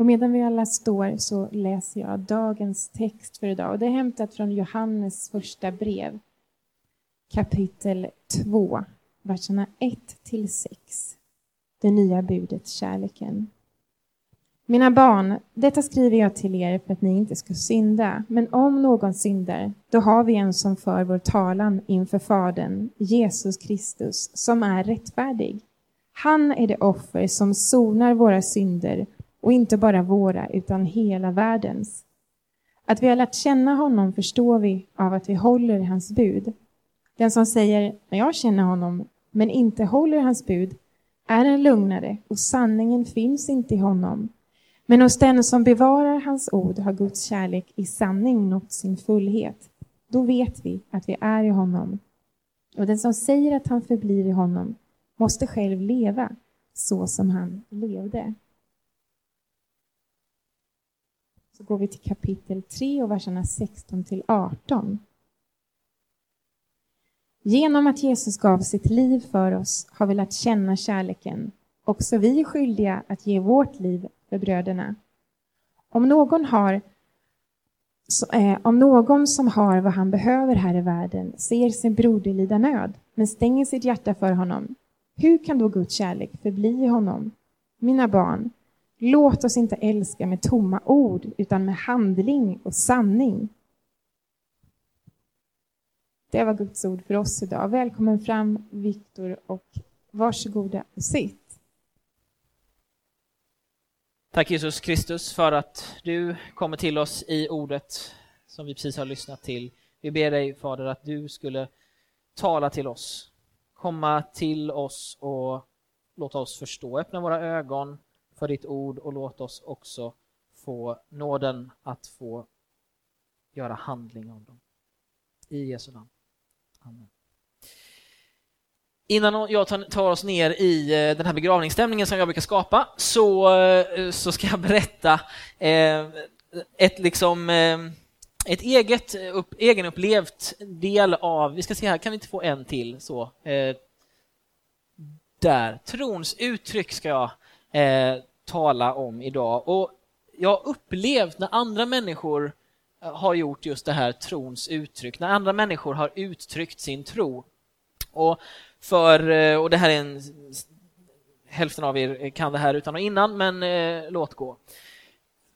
Och medan vi alla står så läser jag dagens text för idag. Och det är hämtat från Johannes första brev, kapitel 2, verserna 1–6, Det nya budet, kärleken. Mina barn, detta skriver jag till er för att ni inte ska synda. Men om någon syndar, då har vi en som för vår talan inför Fadern, Jesus Kristus, som är rättfärdig. Han är det offer som sonar våra synder, och inte bara våra, utan hela världens. Att vi har lärt känna honom förstår vi av att vi håller hans bud. Den som säger jag känner honom, men inte håller hans bud, är en lugnare och sanningen finns inte i honom. Men hos den som bevarar hans ord har Guds kärlek i sanning nått sin fullhet. Då vet vi att vi är i honom. Och den som säger att han förblir i honom måste själv leva så som han levde. Så går vi till kapitel 3 och verserna 16 till 18. Genom att Jesus gav sitt liv för oss har vi lärt känna kärleken. Också vi är skyldiga att ge vårt liv för bröderna. Om någon, har, eh, om någon som har vad han behöver här i världen ser sin broder lida nöd, men stänger sitt hjärta för honom, hur kan då Guds kärlek förbli i honom? Mina barn, låt oss inte älska med tomma ord, utan med handling och sanning. Det var Guds ord för oss idag. Välkommen fram, Viktor, och varsågoda och sitt. Tack Jesus Kristus för att du kommer till oss i ordet som vi precis har lyssnat till. Vi ber dig Fader att du skulle tala till oss, komma till oss och låta oss förstå. Öppna våra ögon för ditt ord och låt oss också få nåden att få göra handling av dem. I Jesu namn. Amen. Innan jag tar oss ner i eh, den här begravningsstämningen som jag brukar skapa så, eh, så ska jag berätta eh, ett liksom ett eget upp, egenupplevt del av, vi ska se här, kan vi inte få en till så? där, trons uttryck ska jag tala om idag. Och jag har upplevt när andra människor eh, har gjort just det här trons uttryck, när andra människor har uttryckt sin tro. Och för, eh, och det här är en, hälften av er kan det här utan och innan, men eh, låt gå.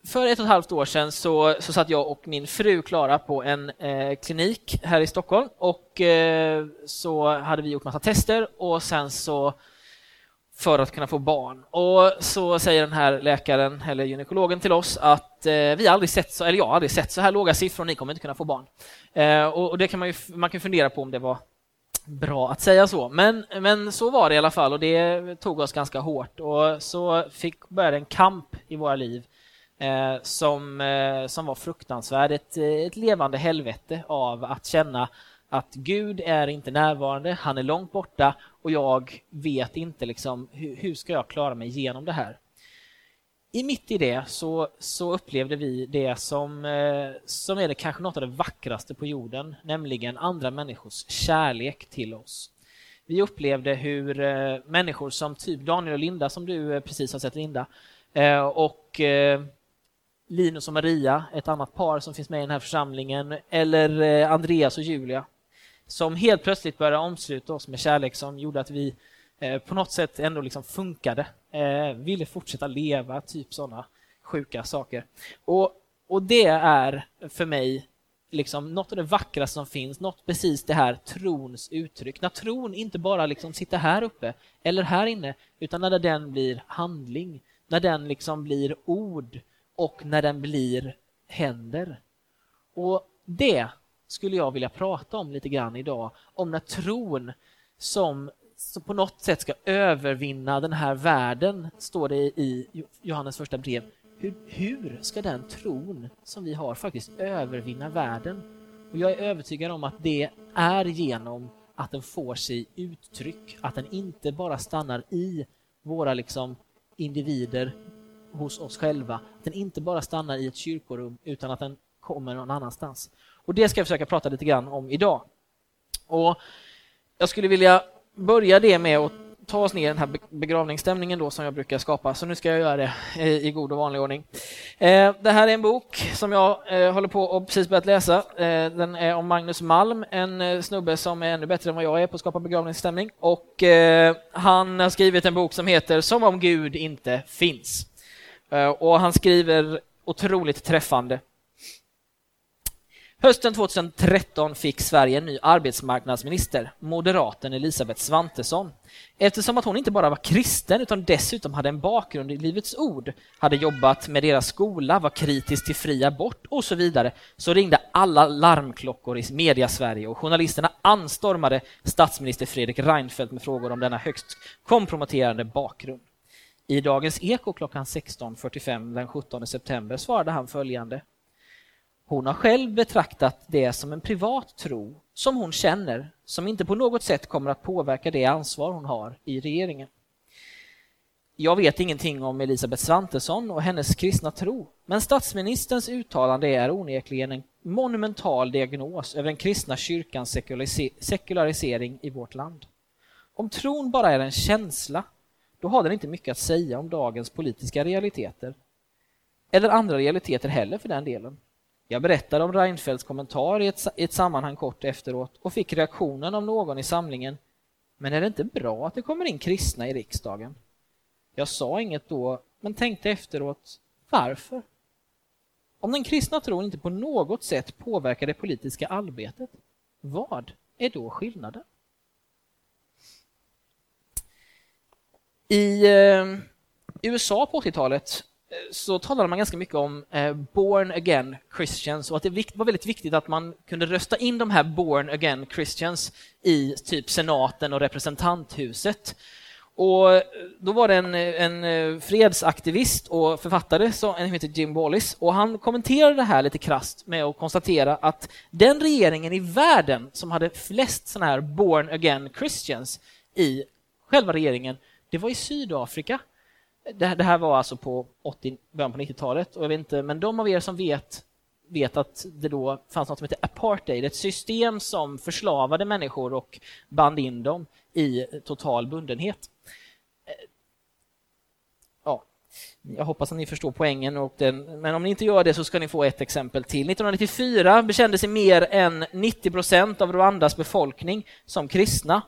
För ett och ett halvt år sedan så, så satt jag och min fru Klara på en eh, klinik här i Stockholm och eh, så hade vi gjort massa tester och sen så för att kunna få barn. Och så säger den här läkaren eller gynekologen till oss att eh, vi aldrig sett så, eller jag har aldrig sett så här låga siffror, ni kommer inte kunna få barn. Eh, och, och, det kan man ju, man kan fundera på om det var bra att säga så, men, men så var det i alla fall och det tog oss ganska hårt och så fick börja en kamp i våra liv eh, som, eh, som var fruktansvärd, ett, ett levande helvete av att känna att Gud är inte närvarande, han är långt borta och jag vet inte liksom, hur, hur ska jag klara mig genom det här. I mitt i det så, så upplevde vi det som, eh, som är det kanske något av det vackraste på jorden, nämligen andra människors kärlek till oss. Vi upplevde hur eh, människor som typ Daniel och Linda, som du eh, precis har sett Linda, eh, och eh, Linus och Maria, ett annat par som finns med i den här församlingen, eller eh, Andreas och Julia, som helt plötsligt började omsluta oss med kärlek som gjorde att vi eh, på något sätt ändå liksom funkade, eh, ville fortsätta leva, typ sådana sjuka saker. Och, och det är för mig liksom något av det vackraste som finns, något precis det här trons uttryck. När tron inte bara liksom sitter här uppe eller här inne, utan när den blir handling, när den liksom blir ord och när den blir händer. Och det skulle jag vilja prata om lite grann idag. Om när tron som, som på något sätt ska övervinna den här världen, står det i Johannes första brev. Hur, hur ska den tron som vi har faktiskt övervinna världen? Och jag är övertygad om att det är genom att den får sig uttryck, att den inte bara stannar i våra liksom individer hos oss själva, att den inte bara stannar i ett kyrkorum utan att den kommer någon annanstans. Och det ska jag försöka prata lite grann om idag. Och jag skulle vilja börja det med att ta oss ner i den här begravningsstämningen då som jag brukar skapa, så nu ska jag göra det eh, i god och vanlig ordning. Eh, det här är en bok som jag eh, håller på och precis börjat läsa. Den är om Magnus Malm, en snubbe som är ännu bättre än vad jag är på att skapa begravningsstämning. Och han har skrivit en bok som heter Som om Gud inte finns. Och han skriver otroligt träffande Hösten 2013 fick Sverige en ny arbetsmarknadsminister, moderaten Elisabeth Svantesson. Eftersom att hon inte bara var kristen utan dessutom hade en bakgrund i Livets Ord, hade jobbat med deras skola, var kritisk till fri abort och så vidare, så ringde alla larmklockor i media-Sverige och journalisterna anstormade statsminister Fredrik Reinfeldt med frågor om denna högst komprometterande bakgrund. I Dagens Eko klockan 16.45 den 17 september svarade han följande hon har själv betraktat det som en privat tro som hon känner, som inte på något sätt kommer att påverka det ansvar hon har i regeringen. Jag vet ingenting om Elisabeth Svantesson och hennes kristna tro, men statsministerns uttalande är onekligen en monumental diagnos över den kristna kyrkans sekularisering i vårt land. Om tron bara är en känsla, då har den inte mycket att säga om dagens politiska realiteter. Eller andra realiteter heller för den delen. Jag berättade om Reinfeldts kommentar i ett, i ett sammanhang kort efteråt och fick reaktionen av någon i samlingen Men är det inte bra att det kommer in kristna i riksdagen? Jag sa inget då, men tänkte efteråt Varför? Om den kristna tron inte på något sätt påverkar det politiska arbetet, vad är då skillnaden? I eh, USA på 80-talet så talade man ganska mycket om eh, born again Christians och att det var väldigt viktigt att man kunde rösta in de här born again Christians i typ senaten och representanthuset. Och då var det en, en eh, fredsaktivist och författare som heter Jim Wallis och han kommenterade det här lite krast med att konstatera att den regeringen i världen som hade flest sådana här born again Christians i själva regeringen, det var i Sydafrika det, det här var alltså på 80, början på 90-talet och jag vet inte, men de av er som vet vet att det då fanns något som heter apartheid, ett system som förslavade människor och band in dem i total bundenhet. Eh, ja, jag hoppas att ni förstår poängen, och den, men om ni inte gör det så ska ni få ett exempel till. 1994 bekände sig mer än 90 procent av Rwandas befolkning som kristna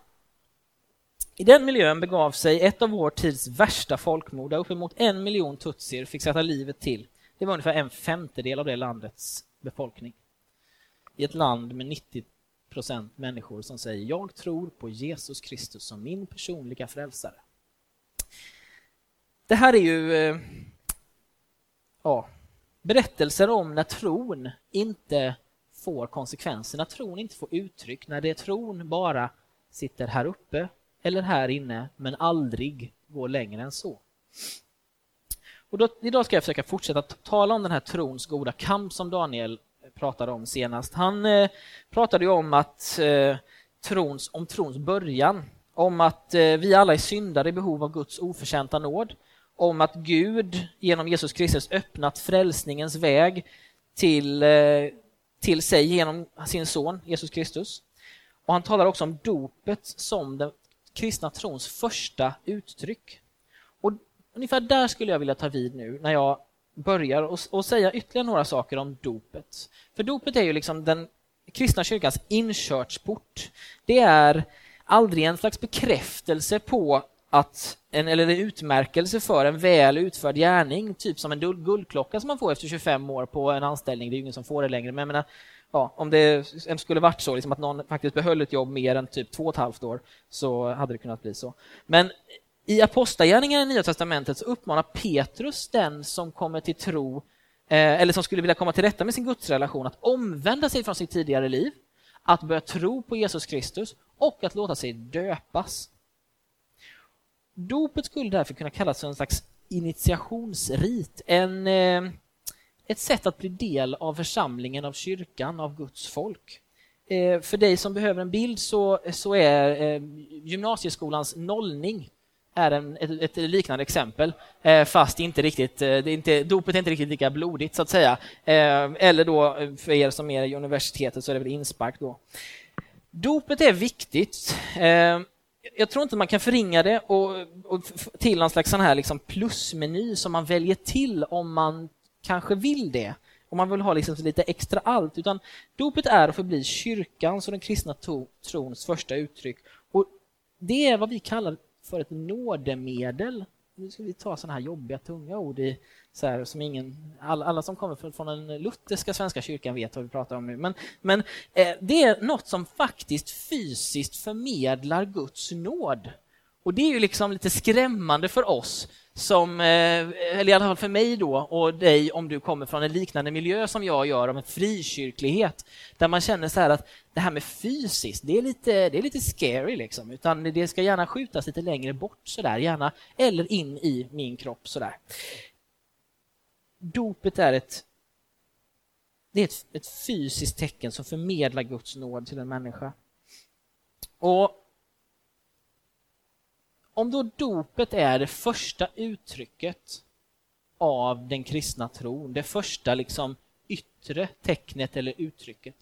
i den miljön begav sig ett av vår tids värsta folkmord där uppemot en miljon tutsier fick sätta livet till. Det var ungefär en femtedel av det landets befolkning. I ett land med 90 procent människor som säger jag tror på Jesus Kristus som min personliga frälsare. Det här är ju eh, ja, berättelser om när tron inte får konsekvenser, när tron inte får uttryck, när det är tron bara sitter här uppe eller här inne, men aldrig gå längre än så. Och då, idag ska jag försöka fortsätta tala om den här trons goda kamp som Daniel eh, pratade om senast. Han eh, pratade ju om att eh, trons, om trons början, om att eh, vi alla är syndare i behov av Guds oförtjänta nåd, om att Gud genom Jesus Kristus öppnat frälsningens väg till, eh, till sig genom sin son Jesus Kristus. Och Han talar också om dopet som den kristna trons första uttryck. Och ungefär där skulle jag vilja ta vid nu när jag börjar och, och säga ytterligare några saker om dopet. För dopet är ju liksom den kristna kyrkans inkörsport. Det är aldrig en slags bekräftelse på att en, eller en utmärkelse för en väl utförd gärning, typ som en guldklocka som man får efter 25 år på en anställning. Det är ju ingen som får det längre, men jag menar, ja, om det skulle varit så liksom att någon faktiskt behöll ett jobb mer än typ två och ett halvt år så hade det kunnat bli så. Men i Apostlagärningarna i Nya Testamentet så uppmanar Petrus den som kommer till tro eh, eller som skulle vilja komma till rätta med sin gudsrelation att omvända sig från sitt tidigare liv, att börja tro på Jesus Kristus och att låta sig döpas. Dopet skulle därför kunna kallas för en slags initiationsrit, en eh, ett sätt att bli del av församlingen, av kyrkan, av Guds folk. Eh, för dig som behöver en bild så, så är eh, gymnasieskolans nollning är en, ett, ett, liknande exempel, eh, fast inte riktigt, eh, det är inte, dopet är inte riktigt lika blodigt så att säga. Eh, eller då eh, för er som är i universitetet så är det väl inspark då. Dopet är viktigt jag tror inte man kan förringa det och, och till någon slags sån här liksom plusmeny som man väljer till om man kanske vill det. Om man vill ha liksom lite extra allt. Utan dopet är och förblir kyrkans och den kristna trons första uttryck. Och Det är vad vi kallar för ett nådemedel. Nu ska vi ta sådana här jobbiga, tunga ord i, så här, som ingen, alla, alla som kommer från den lutherska svenska kyrkan vet vad vi pratar om nu. Men, men eh, det är något som faktiskt fysiskt förmedlar Guds nåd. Och det är ju liksom lite skrämmande för oss som, eh, eller i alla fall för mig då och dig om du kommer från en liknande miljö som jag gör om en frikyrklighet där man känner så här att det här med fysiskt, det är lite, det är lite scary liksom, utan det ska gärna skjutas lite längre bort så där, gärna eller in i min kropp så där. Dopet är ett det är ett, ett fysiskt tecken som förmedlar Guds nåd till en människa. Och om då dopet är det första uttrycket av den kristna tron, det första liksom yttre tecknet eller uttrycket,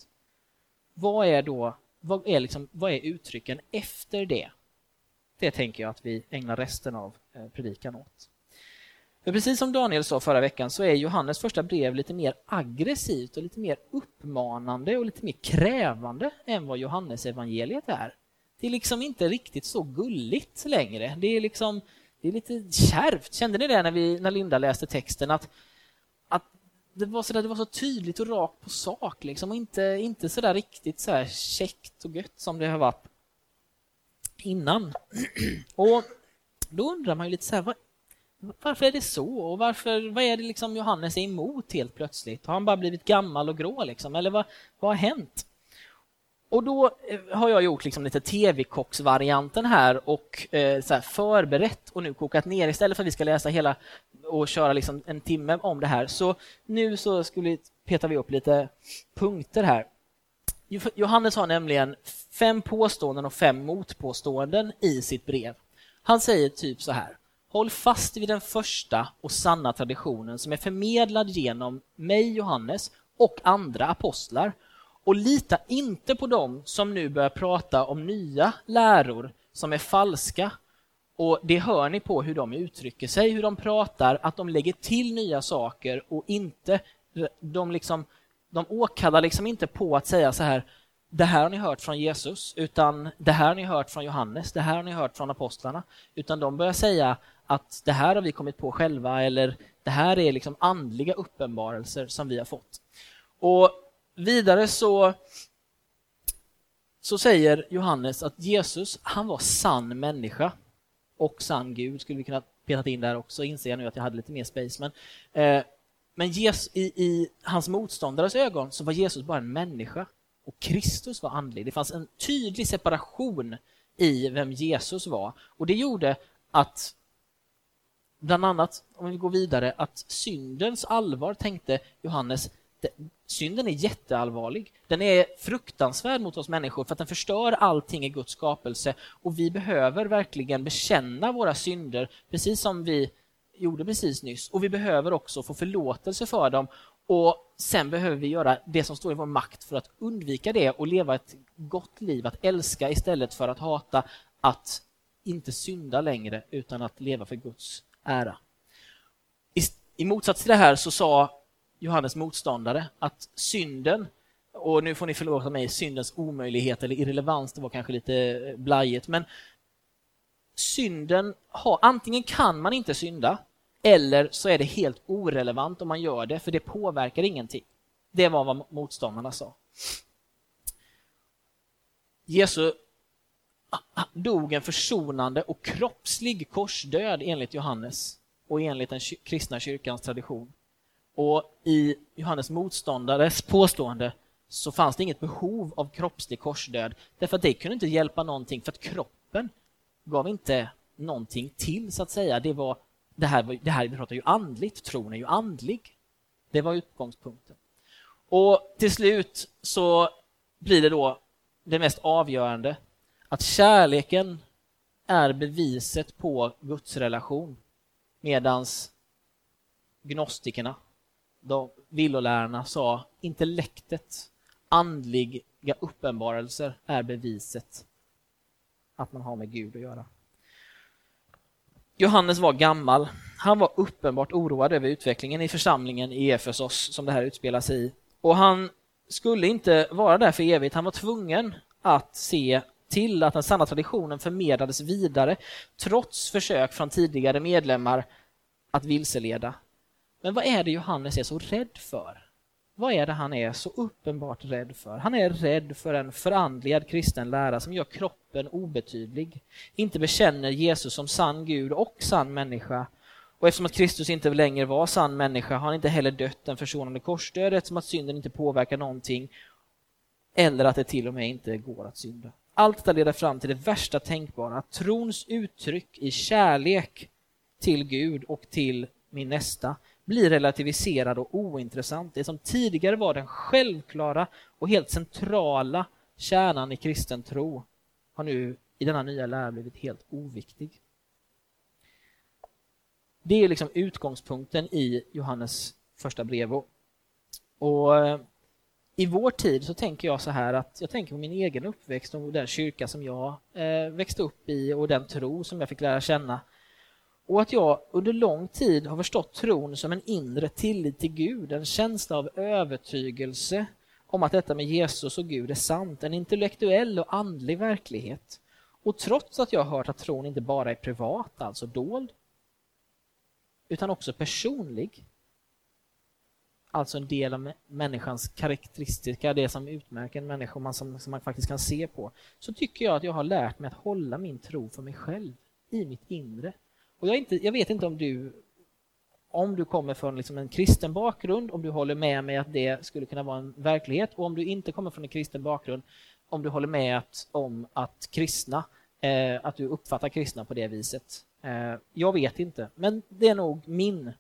vad är då vad är, liksom, vad är uttrycken efter det? Det tänker jag att vi ägnar resten av eh, predikan åt. För precis som Daniel sa förra veckan så är Johannes första brev lite mer aggressivt och lite mer uppmanande och lite mer krävande än vad Johannes evangeliet är det är liksom inte riktigt så gulligt längre. Det är liksom det är lite kärvt. Kände ni det när, vi, när Linda läste texten? Att, att det, var så där, det var så tydligt och rakt på sak liksom, och inte, inte så där riktigt så här käckt och gött som det har varit innan. Och då undrar man ju lite så här, vad, varför är det så? Och varför, vad är det liksom Johannes är emot helt plötsligt? Har han bara blivit gammal och grå liksom? Eller vad, vad har hänt? Och då eh, har jag gjort liksom lite tv-kocksvarianten här och eh, så här förberett och nu kokat ner istället för att vi ska läsa hela och köra liksom en timme om det här. Så nu så skulle petar vi upp lite punkter här. Johannes har nämligen fem påståenden och fem motpåståenden i sitt brev. Han säger typ så här. Håll fast vid den första och sanna traditionen som är förmedlad genom mig, Johannes, och andra apostlar och lita inte på dem som nu börjar prata om nya läror som är falska. Och Det hör ni på hur de uttrycker sig, hur de pratar, att de lägger till nya saker och inte de liksom de åkallar liksom inte på att säga så här det här har ni hört från Jesus, utan det här har ni hört från Johannes, det här har ni hört från apostlarna, utan de börjar säga att det här har vi kommit på själva eller det här är liksom andliga uppenbarelser som vi har fått. Och Vidare så, så säger Johannes att Jesus, han var sann människa och sann Gud. Skulle vi kunna peta in där också, inser jag nu att jag hade lite mer space. Men, eh, men Jesus, i, i hans motståndares ögon så var Jesus bara en människa och Kristus var andlig. Det fanns en tydlig separation i vem Jesus var och det gjorde att bland annat, om vi går vidare, att syndens allvar tänkte Johannes, synden är jätteallvarlig. Den är fruktansvärd mot oss människor för att den förstör allting i Guds skapelse och vi behöver verkligen bekänna våra synder precis som vi gjorde precis nyss och vi behöver också få förlåtelse för dem och sen behöver vi göra det som står i vår makt för att undvika det och leva ett gott liv, att älska istället för att hata, att inte synda längre utan att leva för Guds ära. I, i motsats till det här så sa Johannes motståndare att synden, och nu får ni förlåta mig, syndens omöjlighet eller irrelevans, det var kanske lite eh, blajigt, men synden har, antingen kan man inte synda eller så är det helt orelevant om man gör det, för det påverkar ingenting. Det var vad motståndarna sa. Jesus dog en försonande och kroppslig korsdöd enligt Johannes och enligt den kristna kyrkans tradition. Och i Johannes motståndares påstående så fanns det inget behov av kroppslig korsdöd därför att det kunde inte hjälpa någonting för att kroppen gav inte någonting till så att säga. Det, var, det, här, det här vi pratar ju andligt, tron är ju andlig. Det var utgångspunkten. Och till slut så blir det då det mest avgörande att kärleken är beviset på Guds relation medans gnostikerna de villolärarna sa intellektet, andliga uppenbarelser är beviset att man har med Gud att göra. Johannes var gammal. Han var uppenbart oroad över utvecklingen i församlingen i Efesos som det här utspelar sig i. Och han skulle inte vara där för evigt. Han var tvungen att se till att den sanna traditionen förmedlades vidare trots försök från tidigare medlemmar att vilseleda. Men vad är det Johannes är så rädd för? Vad är det han är så uppenbart rädd för? Han är rädd för en förandligad kristen lära som gör kroppen obetydlig, inte bekänner Jesus som sann Gud och sann människa. Och eftersom att Kristus inte längre var sann människa har han inte heller dött den försonande korsdödet, som att synden inte påverkar någonting, eller att det till och med inte går att synda. Allt detta leder fram till det värsta tänkbara, att trons uttryck i kärlek till Gud och till min nästa blir relativiserad och ointressant. Det som tidigare var den självklara och helt centrala kärnan i kristen tro har nu i denna nya lära blivit helt oviktig. Det är liksom utgångspunkten i Johannes första brev. Och eh, I vår tid så tänker jag så här att jag tänker på min egen uppväxt och den kyrka som jag eh, växte upp i och den tro som jag fick lära känna och att jag under lång tid har förstått tron som en inre tillit till Gud, en känsla av övertygelse om att detta med Jesus och Gud är sant, en intellektuell och andlig verklighet. Och trots att jag har hört att tron inte bara är privat, alltså dold, utan också personlig, alltså en del av människans karaktäristika, det som utmärker en människa man, som, som man faktiskt kan se på, så tycker jag att jag har lärt mig att hålla min tro för mig själv, i mitt inre. Och jag, inte, jag vet inte om du om du kommer från liksom en kristen bakgrund, om du håller med mig att det skulle kunna vara en verklighet och om du inte kommer från en kristen bakgrund, om du håller med att, om att kristna, eh, att du uppfattar kristna på det viset. Eh, jag vet inte, men det är nog min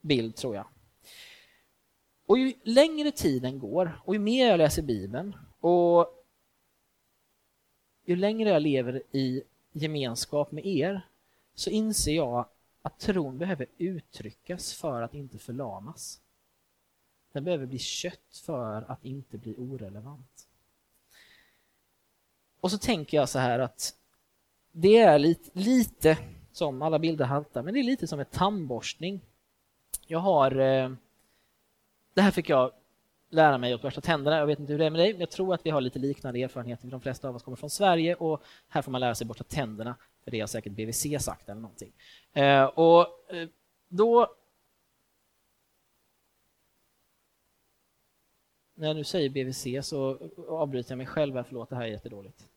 bild tror jag. Och ju längre tiden går och ju mer jag läser Bibeln och ju längre jag lever i gemenskap med er så inser jag att tron behöver uttryckas för att inte förlamas. Den behöver bli kött för att inte bli orelevant. Och så tänker jag så här att det är lite, lite som alla bilder haltar, men det är lite som en tandborstning. Jag har... Eh, det här fick jag lära mig att borsta tänderna. Jag vet inte hur det är med dig, men jag tror att vi har lite liknande erfarenheter. De flesta av oss kommer från Sverige och här får man lära sig borsta tänderna för det har säkert BVC sagt eller någonting. Eh, och eh, då... När jag nu säger BVC så avbryter jag mig själv här, förlåt, det här är jättedåligt.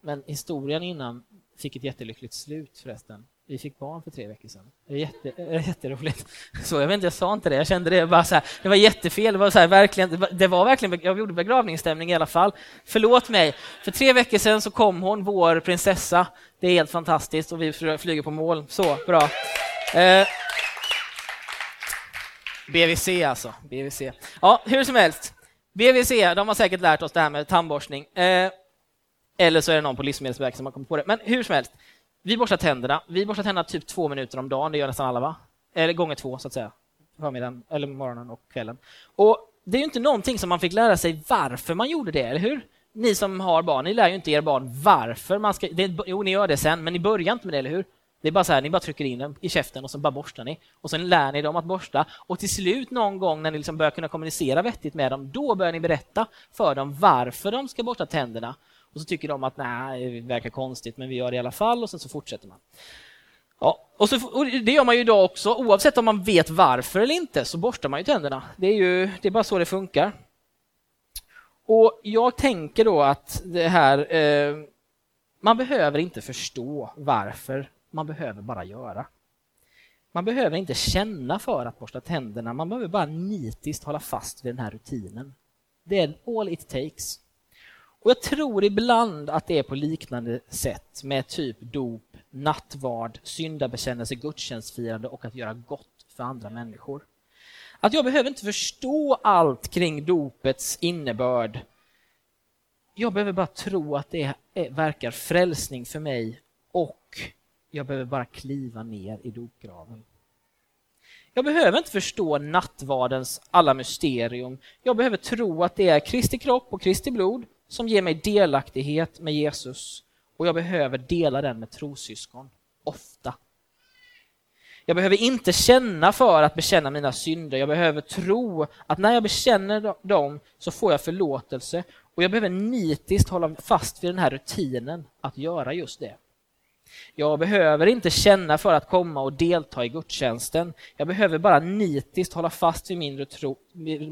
Men historien innan fick ett jättelyckligt slut förresten. Vi fick barn för tre veckor sedan. Det är jätte, jätteroligt. Så jag vet inte, jag sa inte det. Jag kände det bara så här, det var jättefel. Det var, så här, verkligen, det var, verkligen, jag gjorde begravningsstämning i alla fall. Förlåt mig. För tre veckor sedan så kom hon, vår prinsessa. Det är helt fantastiskt och vi flyger på mål. Så, bra. Eh, BVC alltså. BVC. Ja, hur som helst. BVC, de har säkert lärt oss det här med tandborstning. Eh, eller så är det någon på Livsmedelsverket som har kommit på det. Men hur som helst. Vi borstar tänderna. Vi borstar tänderna typ två minuter om dagen, det gör nästan alla va? Eller gånger två så att säga. Förmiddagen, eller morgonen och kvällen. Och det är ju inte någonting som man fick lära sig varför man gjorde det, eller hur? Ni som har barn, ni lär ju inte er barn varför man ska... Det, jo, ni gör det sen, men ni börjar inte med det, eller hur? Det är bara så här, ni bara trycker in den i käften och så bara borstar ni. Och sen lär ni dem att borsta. Och till slut någon gång när ni liksom börjar kunna kommunicera vettigt med dem, då börjar ni berätta för dem varför de ska borsta tänderna. Och så tycker de att nej, det verkar konstigt, men vi gör det i alla fall och sen så fortsätter man. Ja, och, så, och det gör man ju idag också, oavsett om man vet varför eller inte, så borstar man ju tänderna. Det är ju det är bara så det funkar. Och jag tänker då att det här, eh, man behöver inte förstå varför, man behöver bara göra. Man behöver inte känna för att borsta tänderna, man behöver bara nitiskt hålla fast vid den här rutinen. Det är all it takes. Och jag tror ibland att det är på liknande sätt med typ dop, nattvard, syndabekännelse, gudstjänstfirande och att göra gott för andra människor. Att jag behöver inte förstå allt kring dopets innebörd. Jag behöver bara tro att det verkar frälsning för mig och jag behöver bara kliva ner i dopgraven. Jag behöver inte förstå nattvardens alla mysterium. Jag behöver tro att det är Kristi kropp och Kristi blod som ger mig delaktighet med Jesus och jag behöver dela den med trossyskon, ofta. Jag behöver inte känna för att bekänna mina synder. Jag behöver tro att när jag bekänner dem så får jag förlåtelse och jag behöver nitiskt hålla fast vid den här rutinen att göra just det. Jag behöver inte känna för att komma och delta i gudstjänsten. Jag behöver bara nitiskt hålla fast vid min,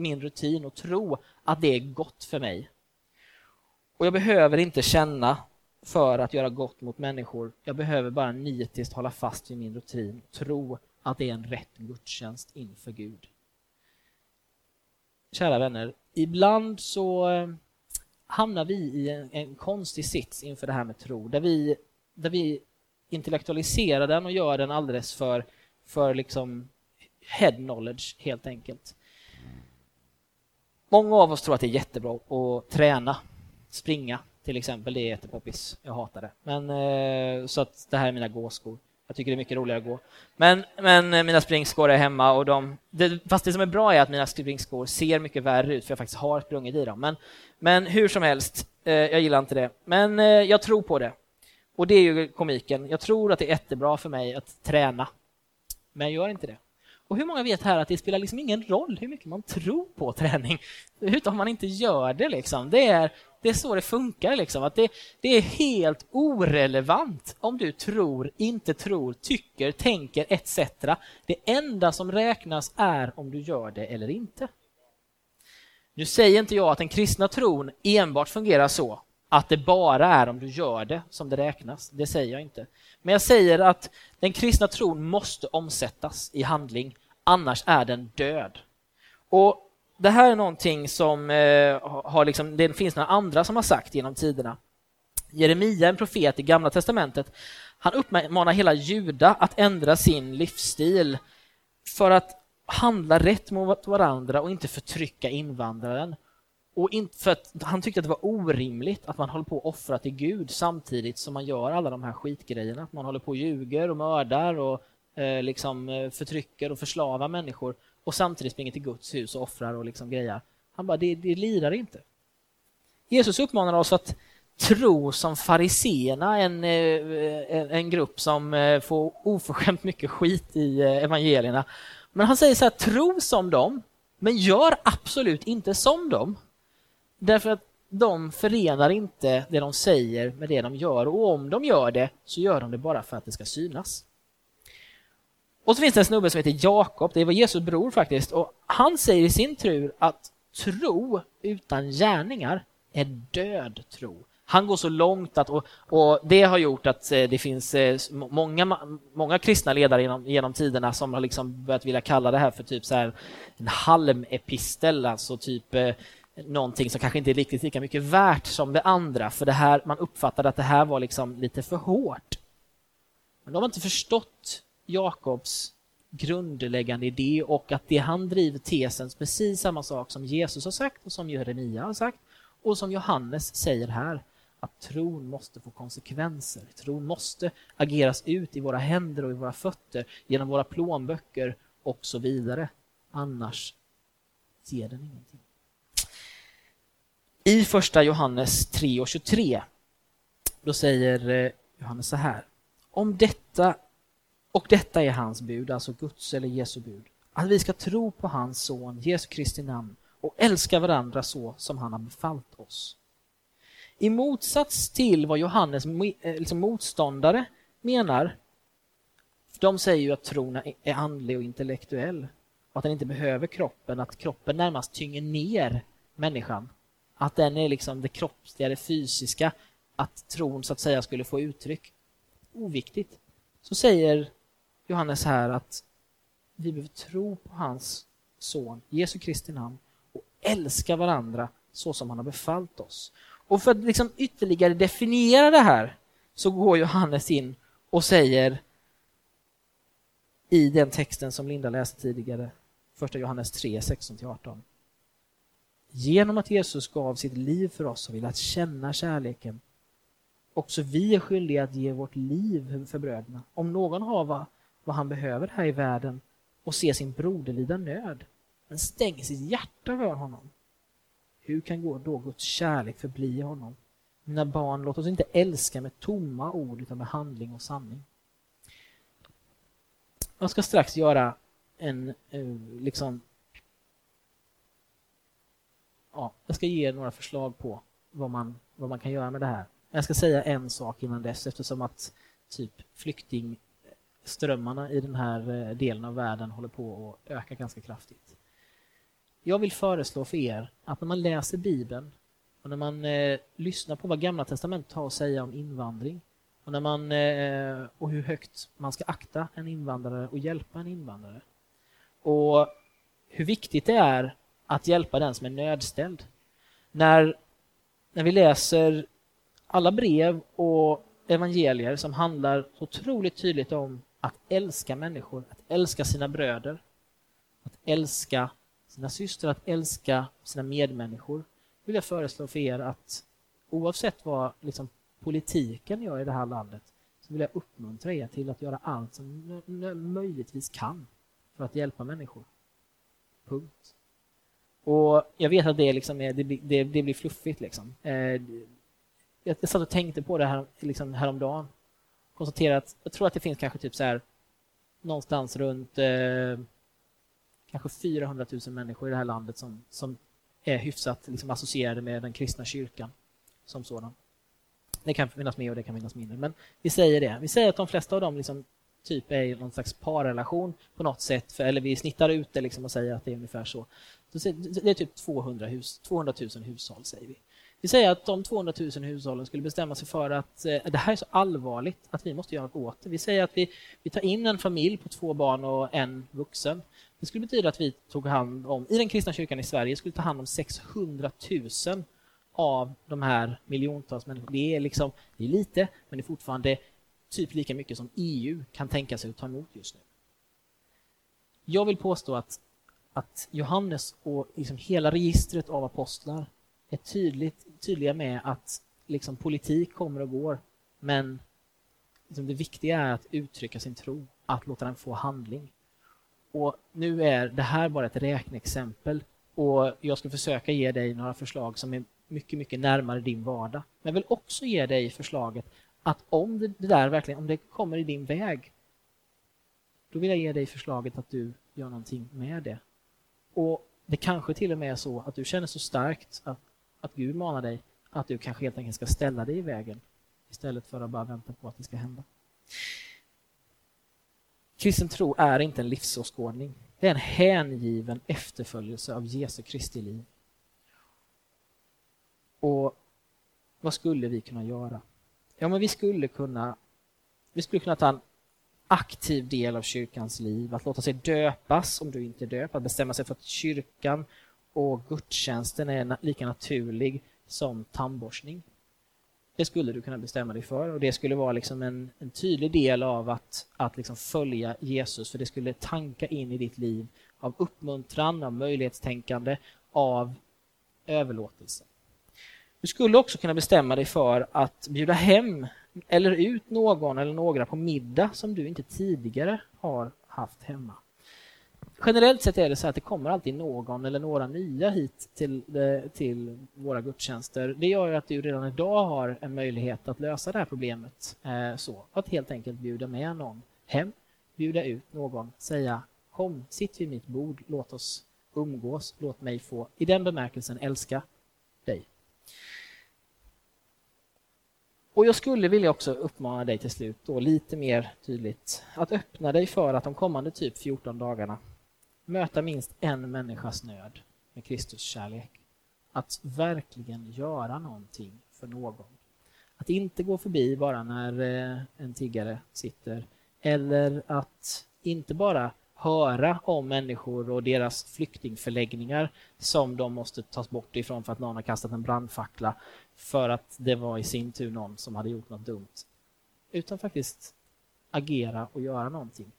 min rutin och tro att det är gott för mig. Och jag behöver inte känna för att göra gott mot människor. Jag behöver bara nitiskt hålla fast vid min rutin och tro att det är en rätt gudstjänst inför Gud. Kära vänner, ibland så eh, hamnar vi i en, en konstig sits inför det här med tro, där vi, där vi intellektualiserar den och gör den alldeles för, för liksom head knowledge, helt enkelt. Många av oss tror att det är jättebra att träna, springa, till exempel. Det är jättepoppis. Jag hatar det. Men, eh, så att det här är mina gåskor. Jag tycker det är mycket roligare att gå. Men, men eh, mina springskor är hemma och de... Det, fast det som är bra är att mina springskor ser mycket värre ut för jag faktiskt har sprungit i dem. Men, men hur som helst, eh, jag gillar inte det. Men jag tror på det. Och det är ju komiken. Jag tror att det är jättebra för mig att träna. Men jag gör inte det. Och hur många vet här att det spelar liksom ingen roll hur mycket man tror på träning, utan man inte gör det. Liksom. Det, är, det är så det funkar. Liksom. Att det, det är helt orelevant om du tror, inte tror, tycker, tänker etc. Det enda som räknas är om du gör det eller inte. Nu säger inte jag att den kristna tron enbart fungerar så att det bara är om du gör det som det räknas. Det säger jag inte. Men jag säger att den kristna tron måste omsättas i handling, annars är den död. Och det här är någonting som eh, har liksom, det finns några andra som har sagt genom tiderna. Jeremia, en profet i Gamla testamentet, han uppmanar hela Juda att ändra sin livsstil för att handla rätt mot varandra och inte förtrycka invandraren. Och inte för att han tyckte att det var orimligt att man håller på att offra till Gud samtidigt som man gör alla de här skitgrejerna. Att man håller på och ljuger och mördar och eh, liksom eh, förtrycker och förslavar människor och samtidigt springer till Guds hus och offrar och liksom grejer. Han bara, det, det lirar inte. Jesus uppmanar oss att tro som fariseerna, en, eh, eh, en, grupp som eh, får oförskämt mycket skit i evangelierna. Men han säger så här, tro som dem, men gör absolut inte som dem. Därför att de förenar inte det de säger med det de gör och om de gör det så gör de det bara för att det ska synas. Och så finns det en snubbe som heter Jakob, det var Jesus bror faktiskt, och han säger i sin tur att tro utan gärningar är död tro. Han går så långt att, och, och det har gjort att eh, det finns eh, många, många kristna ledare genom, genom tiderna som har liksom börjat vilja kalla det här för typ så här en halmepistel, alltså typ eh, någonting som kanske inte är riktigt lika mycket värt som det andra, för det här, man uppfattade att det här var liksom lite för hårt. Men de har inte förstått Jakobs grundläggande idé och att det han driver tesen precis samma sak som Jesus har sagt och som Jeremia har sagt och som Johannes säger här att tron måste få konsekvenser. Tron måste ageras ut i våra händer och i våra fötter genom våra plånböcker och så vidare. Annars ger den ingenting. I första Johannes 3 och 23 då säger eh, Johannes så här. Om detta och detta är hans bud, alltså Guds eller Jesu bud, att vi ska tro på hans son Jesu Kristi namn och älska varandra så som han har befallt oss. I motsats till vad Johannes eh, liksom motståndare menar, de säger ju att tron är andlig och intellektuell och att den inte behöver kroppen, att kroppen närmast tynger ner människan att den är liksom det kroppsliga, det fysiska, att tron så att säga skulle få uttryck. Oviktigt. Så säger Johannes här att vi behöver tro på hans son, Jesu Kristi namn, och älska varandra så som han har befallt oss. Och för att liksom ytterligare definiera det här så går Johannes in och säger i den texten som Linda läste tidigare, 1 Johannes 3, 16-18. Genom att Jesus gav sitt liv för oss och vi lärt känna kärleken. Också vi är skyldiga att ge vårt liv för bröderna. Om någon har vad, han behöver här i världen och ser sin broder lida nöd, men stänger sitt hjärta för honom. Hur kan då Guds kärlek förbli i honom? Mina barn, låt oss inte älska med tomma ord utan med handling och sanning. Jag ska strax göra en eh, liksom ja, jag ska ge er några förslag på vad man, vad man kan göra med det här. Jag ska säga en sak innan dess eftersom att typ Strömmarna i den här eh, delen av världen håller på att öka ganska kraftigt. Jag vill föreslå för er att när man läser Bibeln och när man eh, lyssnar på vad Gamla testamentet har att säga om invandring och, när man, eh, och hur högt man ska akta en invandrare och hjälpa en invandrare och hur viktigt det är att hjälpa den som är nödställd. När, när vi läser alla brev och evangelier som handlar otroligt tydligt om att älska människor, att älska sina bröder, att älska sina systrar, att älska sina medmänniskor, vill jag föreslå för er att oavsett vad liksom, politiken gör i det här landet så vill jag uppmuntra er till att göra allt som möjligtvis kan för att hjälpa människor. Punkt. Och jag vet att det, liksom är, det, det, det blir fluffigt. Liksom. Eh, jag, jag satt och tänkte på det här, liksom häromdagen konstatera att jag tror att det finns kanske typ så här någonstans runt eh, kanske 400 000 människor i det här landet som, som är hyfsat liksom, associerade med den kristna kyrkan som sådan. Det kan finnas mer och det kan finnas mindre, men vi säger det. Vi säger att de flesta av dem liksom typ är i någon slags parrelation på något sätt, för, eller vi snittar ut det liksom och säger att det är ungefär så. Det är typ 200, hus, 200 000 hushåll, säger vi. Vi säger att de 200 000 hushållen skulle bestämma sig för att eh, det här är så allvarligt att vi måste göra något åt det. Vi säger att vi, vi tar in en familj på två barn och en vuxen. Det skulle betyda att vi tog hand om, i den kristna kyrkan i Sverige, skulle ta hand om 600 000 av de här miljontals människorna. Det är, liksom, det är lite, men det är fortfarande typ lika mycket som EU kan tänka sig att ta emot just nu. Jag vill påstå att, att Johannes och liksom hela registret av apostlar är tydligt, tydliga med att liksom politik kommer och går, men liksom det viktiga är att uttrycka sin tro, att låta den få handling. Och Nu är det här bara ett räkneexempel och jag ska försöka ge dig några förslag som är mycket, mycket närmare din vardag. Men jag vill också ge dig förslaget att om det, det där verkligen om det kommer i din väg, då vill jag ge dig förslaget att du gör någonting med det. Och det kanske till och med är så att du känner så starkt att, att Gud manar dig att du kanske helt enkelt ska ställa dig i vägen istället för att bara vänta på att det ska hända. Kristen tro är inte en livsåskådning. Det är en hängiven efterföljelse av Jesu Kristi liv. Och vad skulle vi kunna göra? Ja, men vi skulle kunna, vi skulle kunna ta en aktiv del av kyrkans liv, att låta sig döpas om du inte är döpt, att bestämma sig för att kyrkan och gudstjänsten är lika naturlig som tandborstning. Det skulle du kunna bestämma dig för och det skulle vara liksom en, en tydlig del av att, att liksom följa Jesus, för det skulle tanka in i ditt liv av uppmuntran, av möjlighetstänkande, av överlåtelse. Du skulle också kunna bestämma dig för att bjuda hem eller ut någon eller några på middag som du inte tidigare har haft hemma. Generellt sett är det så att det kommer alltid någon eller några nya hit till, till våra gudstjänster. Det gör att du redan idag har en möjlighet att lösa det här problemet. Eh, så Att helt enkelt bjuda med någon hem, bjuda ut någon, säga kom, sitt vid mitt bord, låt oss umgås, låt mig få, i den bemärkelsen, älska dig. Och jag skulle vilja också uppmana dig till slut då lite mer tydligt att öppna dig för att de kommande typ 14 dagarna möta minst en människas nöd med Kristus kärlek. Att verkligen göra någonting för någon. Att inte gå förbi bara när eh, en tiggare sitter eller att inte bara höra om människor och deras flyktingförläggningar som de måste tas bort ifrån för att någon har kastat en brandfackla för att det var i sin tur någon som hade gjort något dumt. Utan faktiskt agera och göra någonting.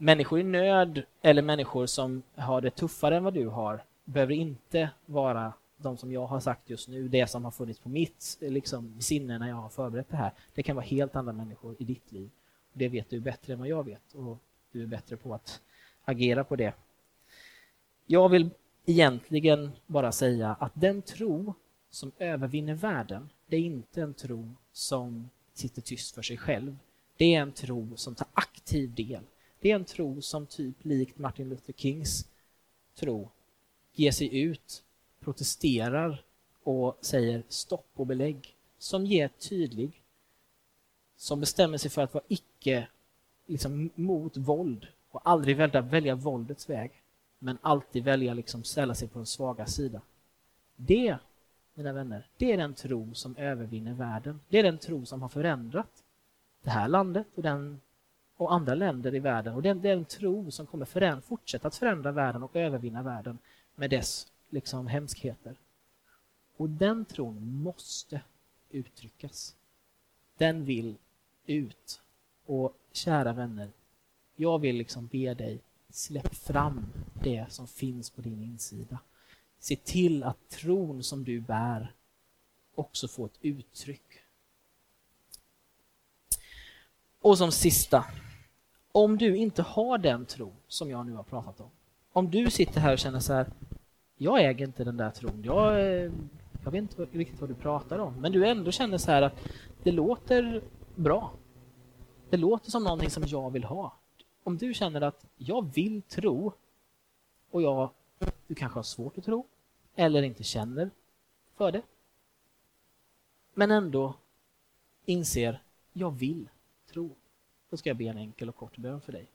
Människor i nöd eller människor som har det tuffare än vad du har behöver inte vara de som jag har sagt just nu, det som har funnits på mitt liksom, sinne när jag har förberett det här. Det kan vara helt andra människor i ditt liv. Det vet du bättre än vad jag vet och du är bättre på att agera på det. Jag vill egentligen bara säga att den tro som övervinner världen, det är inte en tro som sitter tyst för sig själv. Det är en tro som tar aktiv del. Det är en tro som typ likt Martin Luther Kings tro ger sig ut, protesterar och säger stopp och belägg. Som ger tydlig, som bestämmer sig för att vara icke liksom, mot våld och aldrig välja, välja våldets väg men alltid välja liksom ställa sig på den svaga sida. Det, mina vänner, det är den tro som övervinner världen. Det är den tro som har förändrat det här landet och, den, och andra länder i världen. Och det är den tro som kommer förändra, fortsätta att förändra världen och övervinna världen med dess liksom, hemskheter. Och den tron måste uttryckas. Den vill ut. Och kära vänner, jag vill liksom be dig, släpp fram det som finns på din insida. Se till att tron som du bär också får ett uttryck. Och som sista, om du inte har den tro som jag nu har pratat om. Om du sitter här och känner så här, jag äger inte den där tron. Jag, eh, jag vet inte riktigt vad du pratar om. Men du ändå känner så här att det låter bra. Det låter som någonting som jag vill ha. Om du känner att jag vill tro och jag, du kanske har svårt att tro eller inte känner för det. Men ändå inser, jag vill tro. Då ska jag be en enkel och kort bön för dig.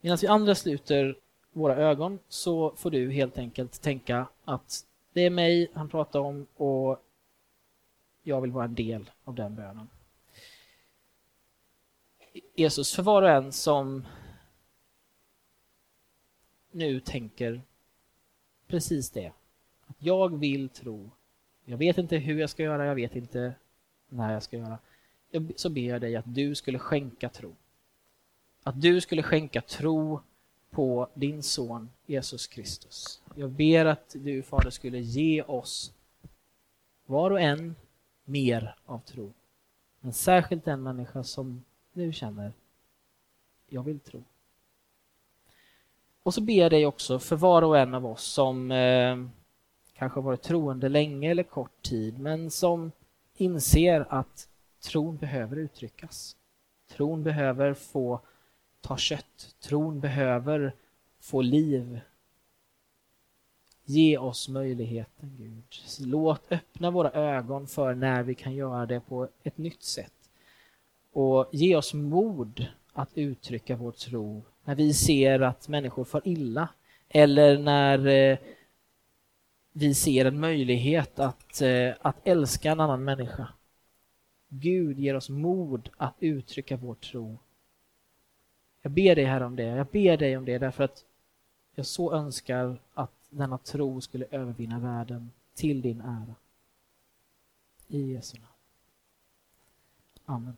Medan vi andra sluter våra ögon så får du helt enkelt tänka att det är mig han pratar om och jag vill vara en del av den bönen. Jesus, för var och en som nu tänker precis det. Att jag vill tro. Jag vet inte hur jag ska göra, jag vet inte när jag ska göra. Så ber jag dig att du skulle skänka tro. Att du skulle skänka tro på din son Jesus Kristus. Jag ber att du, Fader, skulle ge oss var och en mer av tro. Men särskilt den människa som nu känner, jag vill tro. Och så ber jag dig också för var och en av oss som eh, kanske varit troende länge eller kort tid, men som inser att tron behöver uttryckas. Tron behöver få ta kött. Tron behöver få liv. Ge oss möjligheten, Gud. Låt öppna våra ögon för när vi kan göra det på ett nytt sätt. Och ge oss mod att uttrycka vår tro när vi ser att människor far illa eller när eh, vi ser en möjlighet att, eh, att älska en annan människa. Gud ger oss mod att uttrycka vår tro. Jag ber dig här om det. Jag ber dig om det därför att jag så önskar att denna tro skulle övervinna världen till din ära. I Jesu namn. Amen.